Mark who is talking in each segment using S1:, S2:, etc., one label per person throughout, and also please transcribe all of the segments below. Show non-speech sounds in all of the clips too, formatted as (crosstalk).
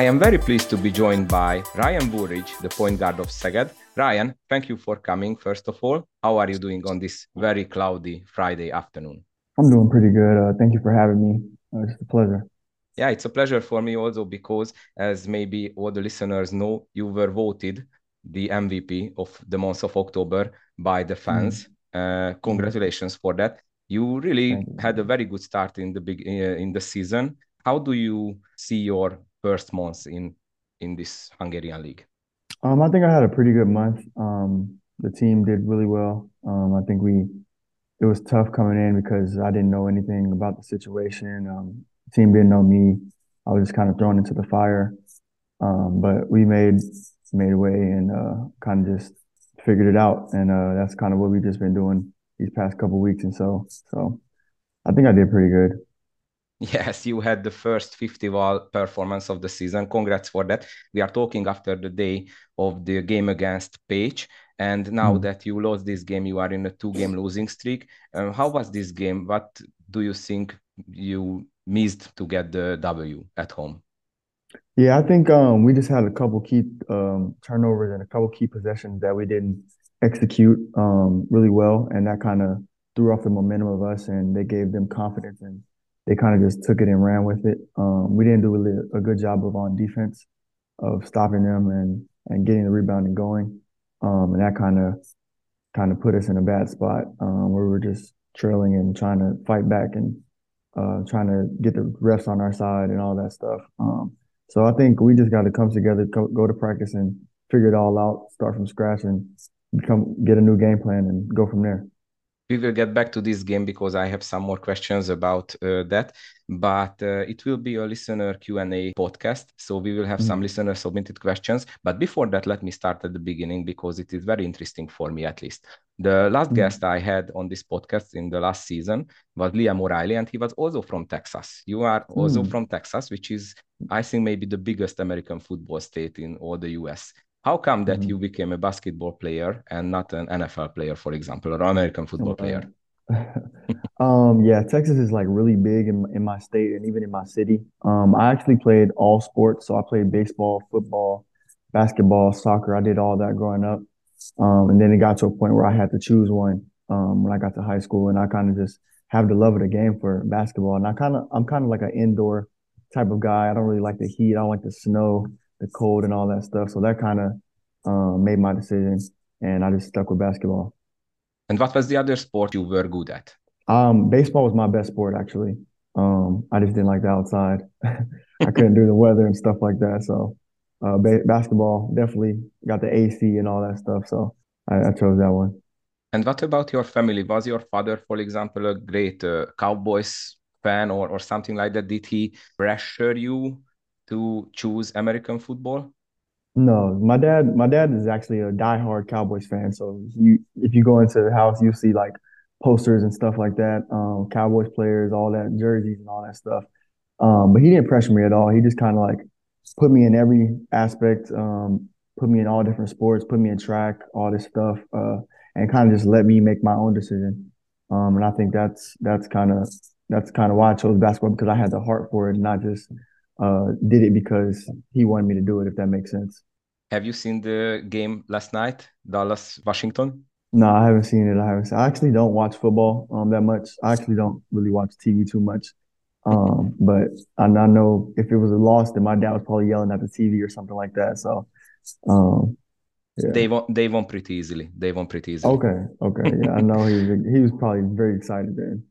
S1: I am very pleased to be joined by Ryan Woolridge, the point guard of Szeged. Ryan, thank you for coming, first of all. How are you doing on this very cloudy Friday afternoon?
S2: I'm doing pretty good. Uh, thank you for having me. Uh, it's a pleasure.
S1: Yeah, it's a pleasure for me also because, as maybe all the listeners know, you were voted the MVP of the month of October by the fans. Mm. Uh, congratulations for that. You really you. had a very good start in the big uh, in the season. How do you see your first month in in this Hungarian league?
S2: Um, I think I had a pretty good month. Um, the team did really well. Um, I think we it was tough coming in because I didn't know anything about the situation. Um, the team didn't know me. I was just kind of thrown into the fire. Um, but we made made way and uh, kind of just figured it out, and uh, that's kind of what we've just been doing these past couple weeks. And so, so I think I did pretty good.
S1: Yes, you had the first 50 VAL performance of the season. Congrats for that. We are talking after the day of the game against Pécs. And now mm. that you lost this game, you are in a two game losing streak. Um, how was this game? What do you think you missed to get the W at home?
S2: Yeah, I think um, we just had a couple key um, turnovers and a couple key possessions that we didn't execute um, really well. And that kind of threw off the momentum of us and they gave them confidence and they kind of just took it and ran with it. Um, we didn't do really a good job of on defense of stopping them and and getting the rebounding going, um, and that kind of kind of put us in a bad spot um, where we were just trailing and trying to fight back and uh, trying to get the refs on our side and all that stuff. Um, so I think we just got to come together, go, go to practice and figure it all out, start from scratch, and become get a new game plan and go from there
S1: we will get back to this game because I have some more questions about uh, that. But uh, it will be a listener Q&A podcast. So we will have mm-hmm. some listener submitted questions. But before that, let me start at the beginning because it is very interesting for me at least. The last mm-hmm. guest I had on this podcast in the last season was Liam O'Reilly, and he was also from Texas. You are also mm-hmm. from Texas, which is, I think, maybe the biggest American football state in all the US. How come that mm-hmm. you became a basketball player and not an NFL player, for example, or American football player? (laughs)
S2: um, yeah, Texas is like really big in in my state and even in my city. Um, I actually played all sports, so I played baseball, football, basketball, soccer. I did all that growing up, um, and then it got to a point where I had to choose one um, when I got to high school, and I kind of just have the love of the game for basketball. And I kind of I'm kind of like an indoor type of guy. I don't really like the heat. I don't like the snow the cold and all that stuff. So that kind of um, made my decision, and I just stuck with basketball.
S1: And what was the other sport you were good at?
S2: Um, baseball was my best sport actually. Um, I just didn't like the outside. (laughs) I couldn't do the weather and stuff like that. So uh, ba- basketball definitely got the AC and all that stuff. So I, I, chose that one.
S1: And what about your family? Was your father, for example, a great uh, Cowboys fan or, or something like that? Did he pressure you to choose American football?
S2: No, my dad. My dad is actually a diehard Cowboys fan. So you, if you go into the house, you see like posters and stuff like that. Um, Cowboys players, all that jerseys and all that stuff. Um, but he didn't pressure me at all. He just kind of like put me in every aspect. Um, put me in all different sports. Put me in track, all this stuff, uh, and kind of just let me make my own decision. Um, and I think that's that's kind of that's kind of why I chose basketball because I had the heart for it, not just uh, did it because he wanted me to do it, if that makes sense.
S1: Have you seen the game last night, Dallas, Washington?
S2: No, I haven't seen it. I haven't. Seen, I actually don't watch football um, that much. I actually don't really watch TV too much. Um, (laughs) but I, I know if it was a loss, then my dad was probably yelling at the TV or something like that. So, um,
S1: yeah. they won. They won pretty easily. They won pretty easily.
S2: Okay, okay, yeah, I know he was. He was probably very excited then.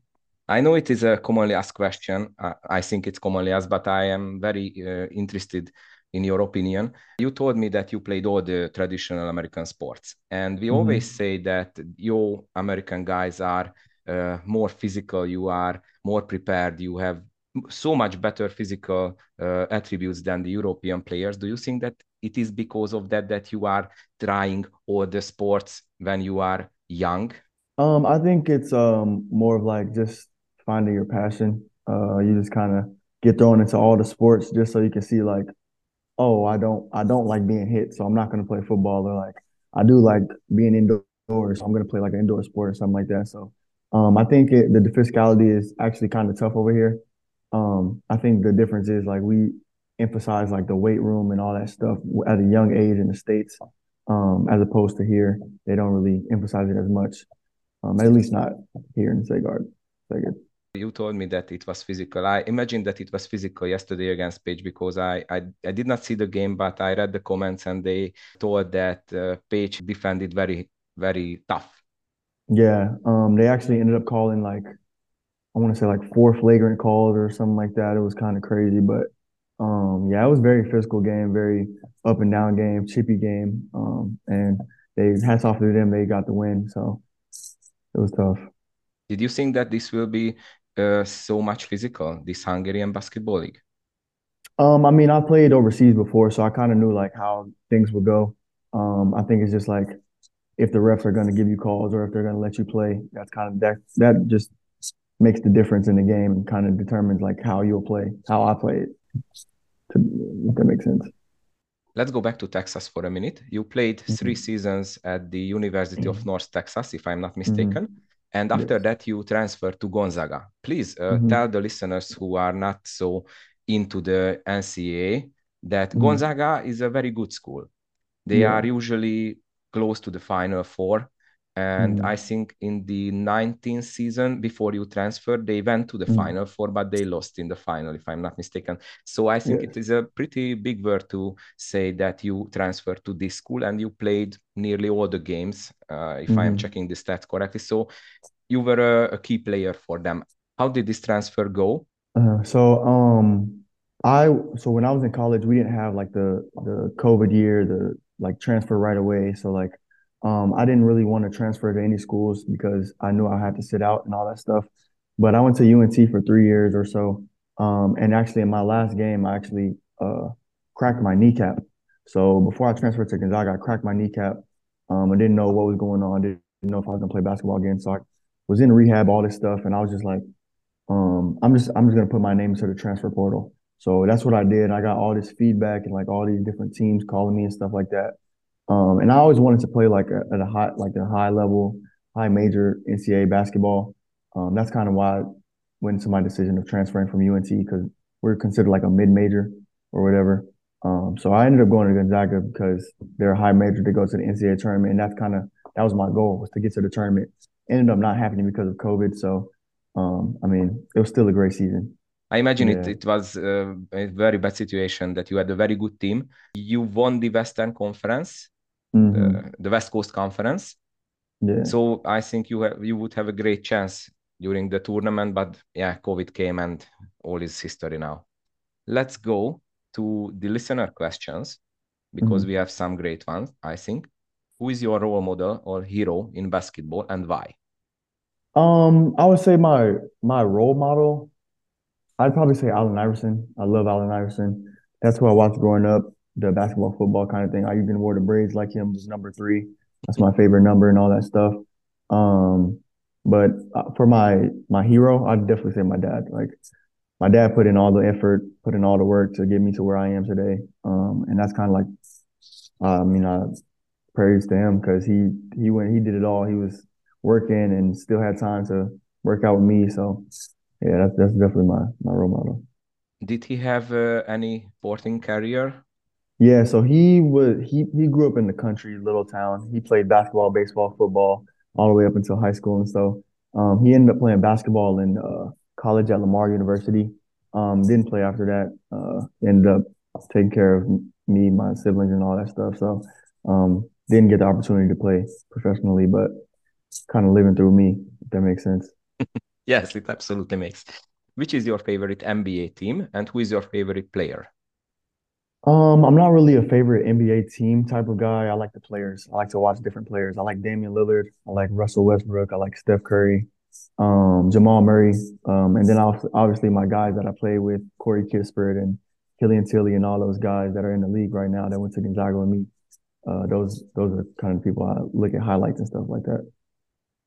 S1: I know it is a commonly asked question. I think it's commonly asked, but I am very uh, interested in your opinion. You told me that you played all the traditional American sports, and we mm-hmm. always say that your American guys are uh, more physical. You are more prepared. You have so much better physical uh, attributes than the European players. Do you think that it is because of that that you are trying all the sports when you are young?
S2: Um, I think it's um more of like just finding your passion. Uh, you just kind of get thrown into all the sports just so you can see like, oh, I don't I don't like being hit, so I'm not going to play football. Or like I do like being indoors, so I'm going to play like an indoor sport or something like that. So um, I think it, the physicality is actually kind of tough over here. Um, I think the difference is like we emphasize like the weight room and all that stuff at a young age in the States, um, as opposed to here. They don't really emphasize it as much, um, at least not here in Szeged.
S1: You told me that it was physical. I imagine that it was physical yesterday against Pécs because I, I, I did not see the game, but I read the comments and they told that uh, Pécs defended very, very tough.
S2: Yeah, um, they actually ended up calling like I want to say like four flagrant calls or something like that. It was kind of crazy, but um, yeah, it was very physical game, very up and down game, chippy game, um, and they hats off to them. They got the win, so it was tough.
S1: Did you think that this will be uh, so much physical, this Hungarian basketball league?
S2: Um, I mean, I played overseas before, so I kind of knew like how things would go. Um, I think it's just like if the refs are going to give you calls or if they're going to let you play. That's kind of that that just makes the difference in the game and kind of determines like how you'll play, how I play it. To, if that makes sense.
S1: Let's go back to Texas for a minute. You played mm-hmm. three seasons at the University mm-hmm. of North Texas, if I'm not mistaken. Mm-hmm. And after yes. that, you transfer to Gonzaga. Please uh, mm-hmm. tell the listeners who are not so into the NCAA that mm-hmm. Gonzaga is a very good school. They yeah. are usually close to the final four. And mm. I think in the 19th season, before you transferred, they went to the mm. final four, but they lost in the final, if I'm not mistaken. So I think yes. it is a pretty big word to say that you transferred to this school and you played nearly all the games, uh, if mm. I am mm-hmm. checking the stats correctly. So you were a, a, key player for them. How did this transfer go?
S2: Uh, so um, I so when I was in college, we didn't have like the the COVID year, the like transfer right away. So like um, I didn't really want to transfer to any schools because I knew I had to sit out and all that stuff. But I went to UNT for three years or so. Um, and actually, in my last game, I actually uh, cracked my kneecap. So before I transferred to Gonzaga, I cracked my kneecap. Um, I didn't know what was going on. I didn't know if I was gonna play basketball again. So I was in rehab, all this stuff, and I was just like, um, I'm just I'm just gonna put my name into the transfer portal. So that's what I did. I got all this feedback and like all these different teams calling me and stuff like that. Um, and I always wanted to play like a, at a high, like a high level, high major NCAA basketball. Um, that's kind of why I went into my decision of transferring from UNT because we're considered like a mid major or whatever. Um, so I ended up going to Gonzaga because they're a high major to go to the NCAA tournament, and that's kind of that was my goal was to get to the tournament. Ended up not happening because of COVID. So, um, I mean, it was still a great season.
S1: I imagine yeah. it, it was uh, a very bad situation that you had a very good team. You won the Western Conference mm-hmm. the, the West Coast Conference. Yeah. So I think you have, you would have a great chance during the tournament, but yeah, COVID came and all is history now. Let's go to the listener questions because mm-hmm. we have some great ones, I think. Who is your role model or hero in basketball and why?
S2: Um, I would say my my role model. I'd probably say Allen Iverson. I love Allen Iverson. That's who I watched growing up the basketball football kind of thing. I even wore the braids like him was number three. That's my favorite number and all that stuff. Um, but uh, for my my hero, I'd definitely say my dad. Like my dad put in all the effort, put in all the work to get me to where I am today. Um, and that's kind of like, I mean, I praise to him because he he went he did it all. He was working and still had time to work out with me. So yeah, that's that's definitely my my role model.
S1: Did he have uh, any sporting career
S2: yeah, so he was he he grew up in the country, little town. He played basketball, baseball, football all the way up until high school, and so um, he ended up playing basketball in uh, college at Lamar University. Um, didn't play after that. Uh, ended up taking care of me, my siblings, and all that stuff. So um, didn't get the opportunity to play professionally, but kind of living through me. If that makes sense. (laughs)
S1: yes, it absolutely makes. Which is your favorite NBA team, and who is your favorite player?
S2: Um, I'm not really a favorite NBA team type of guy. I like the players. I like to watch different players. I like Damian Lillard. I like Russell Westbrook. I like Steph Curry, um, Jamal Murray, um, and then obviously my guys that I play with, Corey Kispert and Killian Tillie, and all those guys that are in the league right now that went to Gonzaga with me. Uh, those those are kind of people I look at highlights and stuff like that.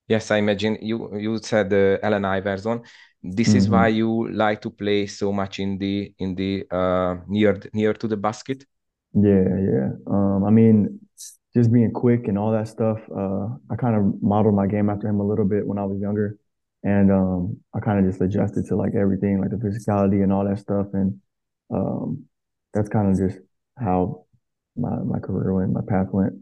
S1: Yes, I imagine you you said uh, Allen Iverson. This mm-hmm. is why you like to play so much in the in the uh, near near to the basket?
S2: Yeah yeah. Um, i mean just being quick and all that stuff uh, i kind of modeled my game after him a little bit when i was younger. And um, i kind of just adjusted to like everything like the physicality and all that stuff. And um, that's kind of just how my my career went, my path went.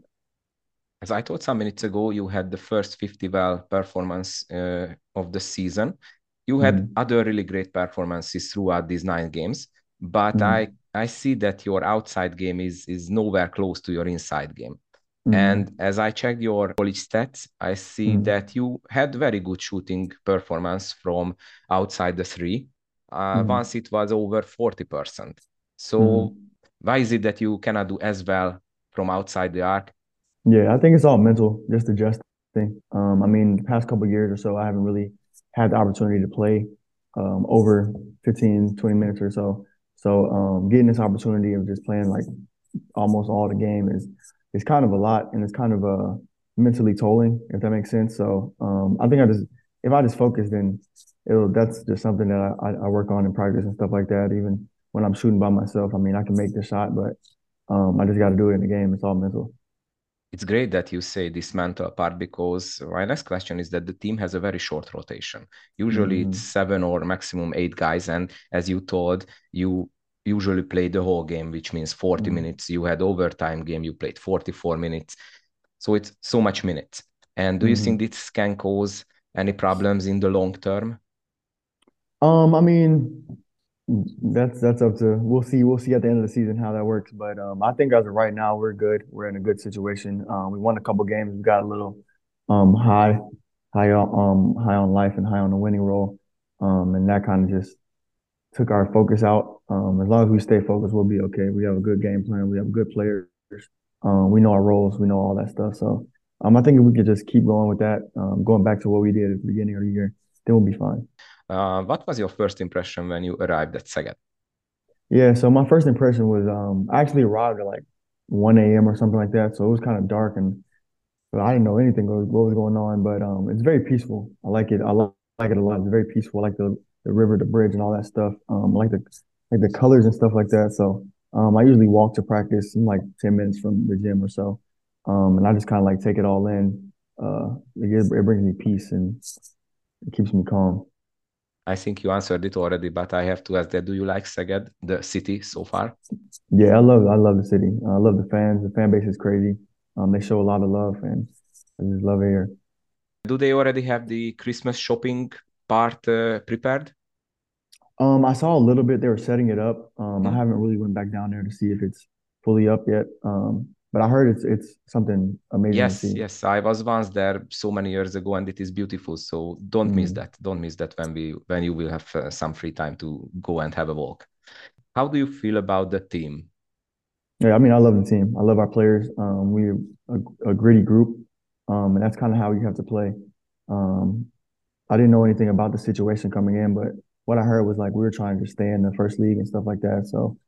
S1: As I told some minutes ago, you had the first 50 VAL performance uh, of the season. You had mm. other really great performances throughout these nine games, but mm. I I see that your outside game is is nowhere close to your inside game. Mm. And as I checked your college stats, I see that you had very good shooting performance from outside the three. Uh. Once it was over 40%. So why is it that you cannot do as well from outside the arc?
S2: Yeah, I think it's all mental, just adjusting. Um, I mean, the past couple years or so, I haven't really had the opportunity to play um, over 15, 20 minutes or so. So um, getting this opportunity of just playing like almost all the game is is kind of a lot, and it's kind of uh, mentally tolling, if that makes sense. So um, I think I just if I just focus, then it'll that's just something that I, I work on in practice and stuff like that. Even when I'm shooting by myself, I mean, I can make the shot, but um, I just got to do it in the game. It's all mental
S1: it's great that you say dismantle mental part because my next question is that the team has a very short rotation. Usually mm. it's seven or maximum eight guys. And as you told, you usually play the whole game, which means 40 mm. minutes. You had overtime game, you played 44 minutes. So it's so much minutes. And do mm. you think mm-hmm. this can cause any problems in the long term?
S2: Um, I mean, that's that's up to we'll see we'll see at the end of the season how that works. But um, I think as of right now we're good. We're in a good situation. Um, we won a couple games. We got a little um, high high on um, high on life and high on the winning roll, um, and that kind of just took our focus out. Um, as long as we stay focused, we'll be okay. We have a good game plan. We have good players. We know our roles. We know all that stuff. So I think if we could just keep going with that, going back to what we did at the beginning of the year, then we'll be fine.
S1: Uh, what was your first impression when you arrived at Szeged?
S2: Yeah, so my first impression was um, I actually arrived at like 1 a.m. or something like that. So it was kind of dark and I didn't know anything what was going on, but um, it's very peaceful. I like it. I like it a lot. It's very peaceful. I like the, the river, the bridge, and all that stuff. Um, I like the like the colors and stuff like that. So um, I usually walk to practice in like 10 minutes from the gym or so. Um, and I just kind of like take it all in. Uh, it, it brings me peace and it keeps me calm.
S1: I think you answered it already, but I have to ask that: Do you like Szeged, the city, so far?
S2: Yeah, I love I love the city. I love the fans. The fan base is crazy. Um, they show a lot of love, and I just love it here.
S1: Do they already have the Christmas shopping part uh, prepared?
S2: Um, I saw a little bit. They were setting it up. Um, mm. I haven't really went back down there to see if it's fully up yet. Um, but I heard it's it's something amazing.
S1: Yes, yes. I was once there so many years ago, and it is beautiful. So don't mm. miss that. Don't miss that when we when you will have uh, some free time to go and have a walk. How do you feel about the team?
S2: Yeah, I mean, I love the team. I love our players. Um, we're a, a, gritty group, um, and that's kind of how you have to play. Um, I didn't know anything about the situation coming in, but what I heard was like we were trying to stay in the first league and stuff like that. So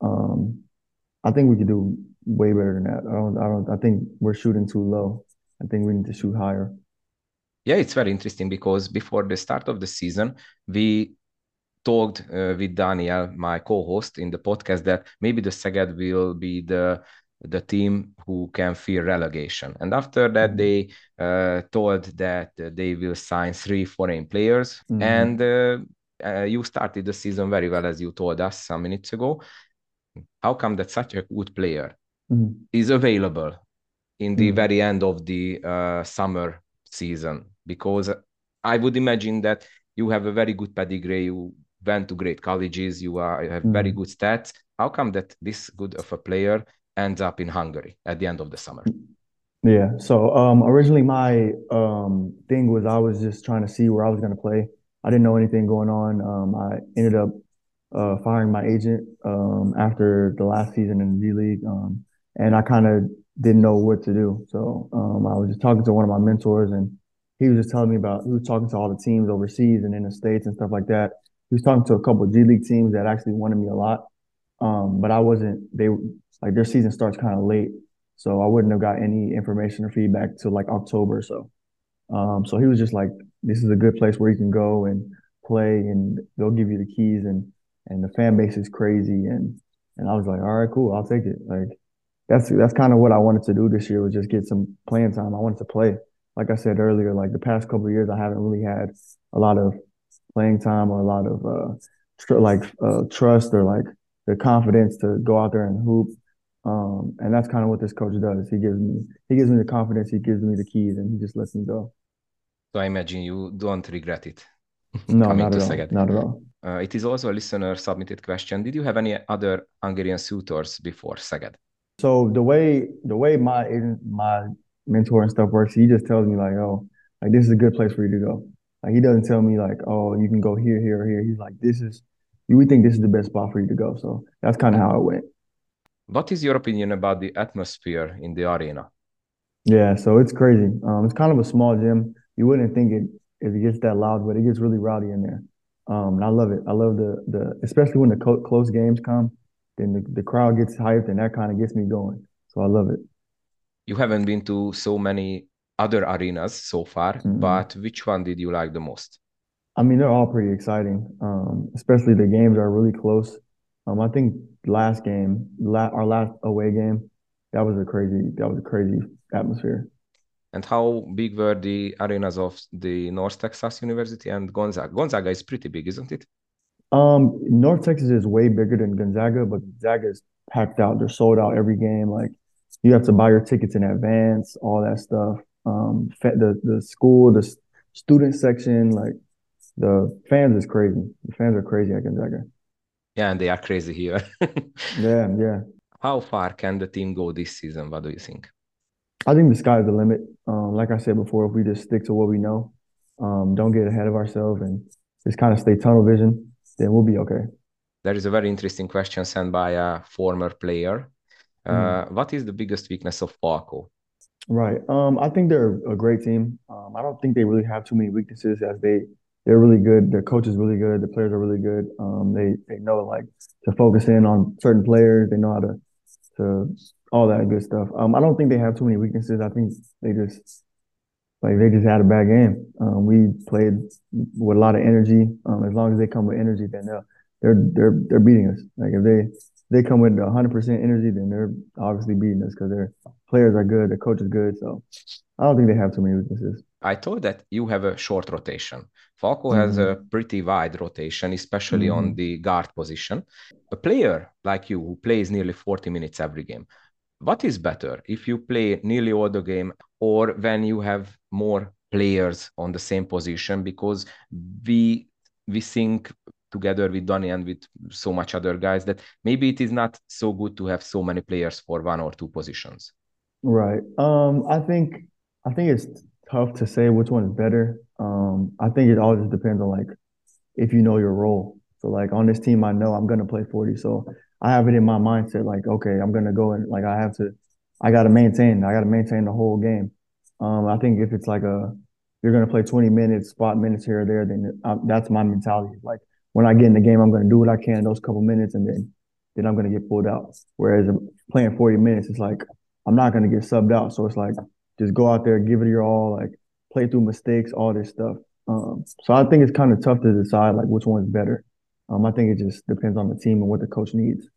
S2: um, I think we could do way better than that. I don't. I don't. I think we're shooting too low. I think we need to shoot higher.
S1: Yeah, it's very interesting because before the start of the season, we talked uh, with Daniel, my co-host in the podcast, that maybe the Szeged will be the the team who can fear relegation. And after that, mm-hmm. they uh, told that they will sign three foreign players. Mm-hmm. And uh, uh, you started the season very well, as you told us some minutes ago. How come that such a good player mm-hmm. is available in the mm-hmm. very end of the uh, summer season? Because I would imagine that you have a very good pedigree. You went to great colleges. You are you have very mm-hmm. good stats. How come that this good of a player ends up in Hungary at the end of the summer?
S2: Yeah. So um, originally, my um, thing was I was just trying to see where I was going to play. I didn't know anything going on. Um, I ended up uh, firing my agent um, after the last season in the G League, um, and I kind of didn't know what to do. So um, I was just talking to one of my mentors, and he was just telling me about. He was talking to all the teams overseas and in the states and stuff like that. He was talking to a couple of G League teams that actually wanted me a lot, um, but I wasn't. They like their season starts kind of late, so I wouldn't have got any information or feedback till like October. So, um, so he was just like, "This is a good place where you can go and play, and they'll give you the keys and." and the fan base is crazy. And and I was like, all right, cool, I'll take it. Like that's that's kind of what I wanted to do this year was just get some playing time. I wanted to play. Like I said earlier, like the past couple years, I haven't really had a lot of playing time or a lot of uh tr- like uh, trust or like the confidence to go out there and hoop. Um, and that's kind of what this coach does. He gives me he gives me the confidence, he gives me the keys, and he just lets me go.
S1: So I imagine you don't regret it.
S2: no, (laughs) not at all. Not at all.
S1: Uh, it is also a listener submitted question. Did you have any other Hungarian suitors before Szeged?
S2: So the way the way my my mentor and stuff works, he just tells me like, oh, like this is a good place for you to go. Like he doesn't tell me like, oh, you can go here, here, or here. He's like, this is we think this is the best spot for you to go. So that's kind of how it went.
S1: What is your opinion about the atmosphere in the arena?
S2: Yeah, so it's crazy. Um, it's kind of a small gym. You wouldn't think it if it gets that loud, but it gets really rowdy in there. Um, and I love it. I love the the especially when the co- close games come, then the, the crowd gets hyped, and that kind of gets me going. So I love it.
S1: You haven't been to so many other arenas so far, mm-hmm. but which one did you like the most?
S2: I mean, they're all pretty exciting. Um, especially the games are really close. Um, I think last game, la- our last away game, that was a crazy, that was a crazy atmosphere.
S1: And how big were the arenas of the North Texas University and Gonzaga? Gonzaga is pretty big, isn't it?
S2: Um, North Texas is way bigger than Gonzaga, but Gonzaga is packed out. They're sold out every game. Like you have to buy your tickets in advance, all that stuff. Um, the the school, the student section, like the fans is crazy. The fans are crazy at Gonzaga.
S1: Yeah, and they are crazy here. (laughs)
S2: yeah, yeah.
S1: How far can the team go this season? What do you think?
S2: I think the sky's the limit. Um, like I said before, if we just stick to what we know, um, don't get ahead of ourselves, and just kind of stay tunnel vision, then we'll be okay.
S1: There is a very interesting question sent by a former player. Uh, mm. What is the biggest weakness of Falco?
S2: Right. Um, I think they're a great team. Um, I don't think they really have too many weaknesses as they they're really good. Their coach is really good. The players are really good. Um, they they know like to focus in on certain players. They know how to to all that good stuff. Um, I don't think they have too many weaknesses. I think they just like they just had a bad game. Um, we played with a lot of energy. Um, as long as they come with energy, then they're they're they're, they're beating us. Like if they they come with 100 percent energy, then they're obviously beating us because their players are good, their coach is good. So I don't think they have too many weaknesses.
S1: I thought that you have a short rotation. Falco mm-hmm. has a pretty wide rotation, especially mm-hmm. on the guard position. A player like you who plays nearly 40 minutes every game, what is better if you play nearly all the game or when you have more players on the same position? Because we we think together with Donny and with so much other guys that maybe it is not so good to have so many players for one or two positions.
S2: Right. Um, I think I think it's tough to say which one is better. Um, I think it all just depends on like if you know your role. So like on this team, I know I'm gonna play 40. So I have it in my mindset like, okay, I'm gonna go and like I have to, I gotta maintain, I gotta maintain the whole game. Um, I think if it's like a, you're gonna play 20 minutes, spot minutes here or there, then uh, that's my mentality. Like when I get in the game, I'm gonna do what I can in those couple minutes, and then then I'm gonna get pulled out. Whereas playing 40 minutes, it's like I'm not gonna get subbed out. So it's like just go out there, give it your all, like play through mistakes, all this stuff. Um, so I think it's kind of tough to decide like which one's better. Um, I think it just depends on the team and what the coach needs.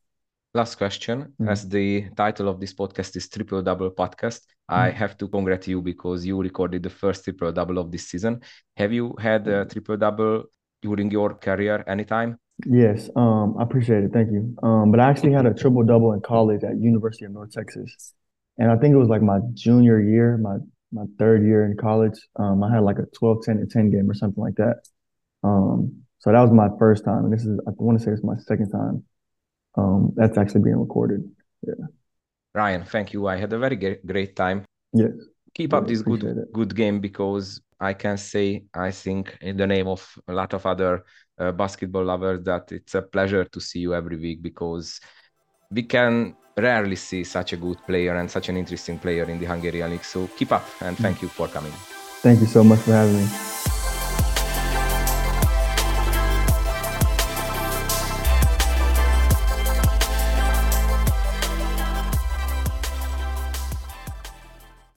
S1: Last question. Mm-hmm. As the title of this podcast is Triple Double Podcast, mm-hmm. I have to congratulate you because you recorded the first triple double of this season. Have you had a triple double during your career anytime?
S2: Yes, um, I appreciate it. Thank you. Um, but I actually had a triple double in college at University of North Texas and I think it was like my junior year, my my third year in college. Um, I had like a 12, 10, and 10 game or something like that. Um, so that was my first time. And this is, I want to say it's my second time. Um, that's actually being recorded. Yeah.
S1: Ryan, thank you. I had a very great time.
S2: Yes.
S1: Keep up this good, it. good game because I can say, I think, in the name of a lot of other uh, basketball lovers, that it's a pleasure to see you every week because we can rarely see such a good player and such an interesting player in the Hungarian league. So keep up and thank you for coming.
S2: Thank you so much for having me.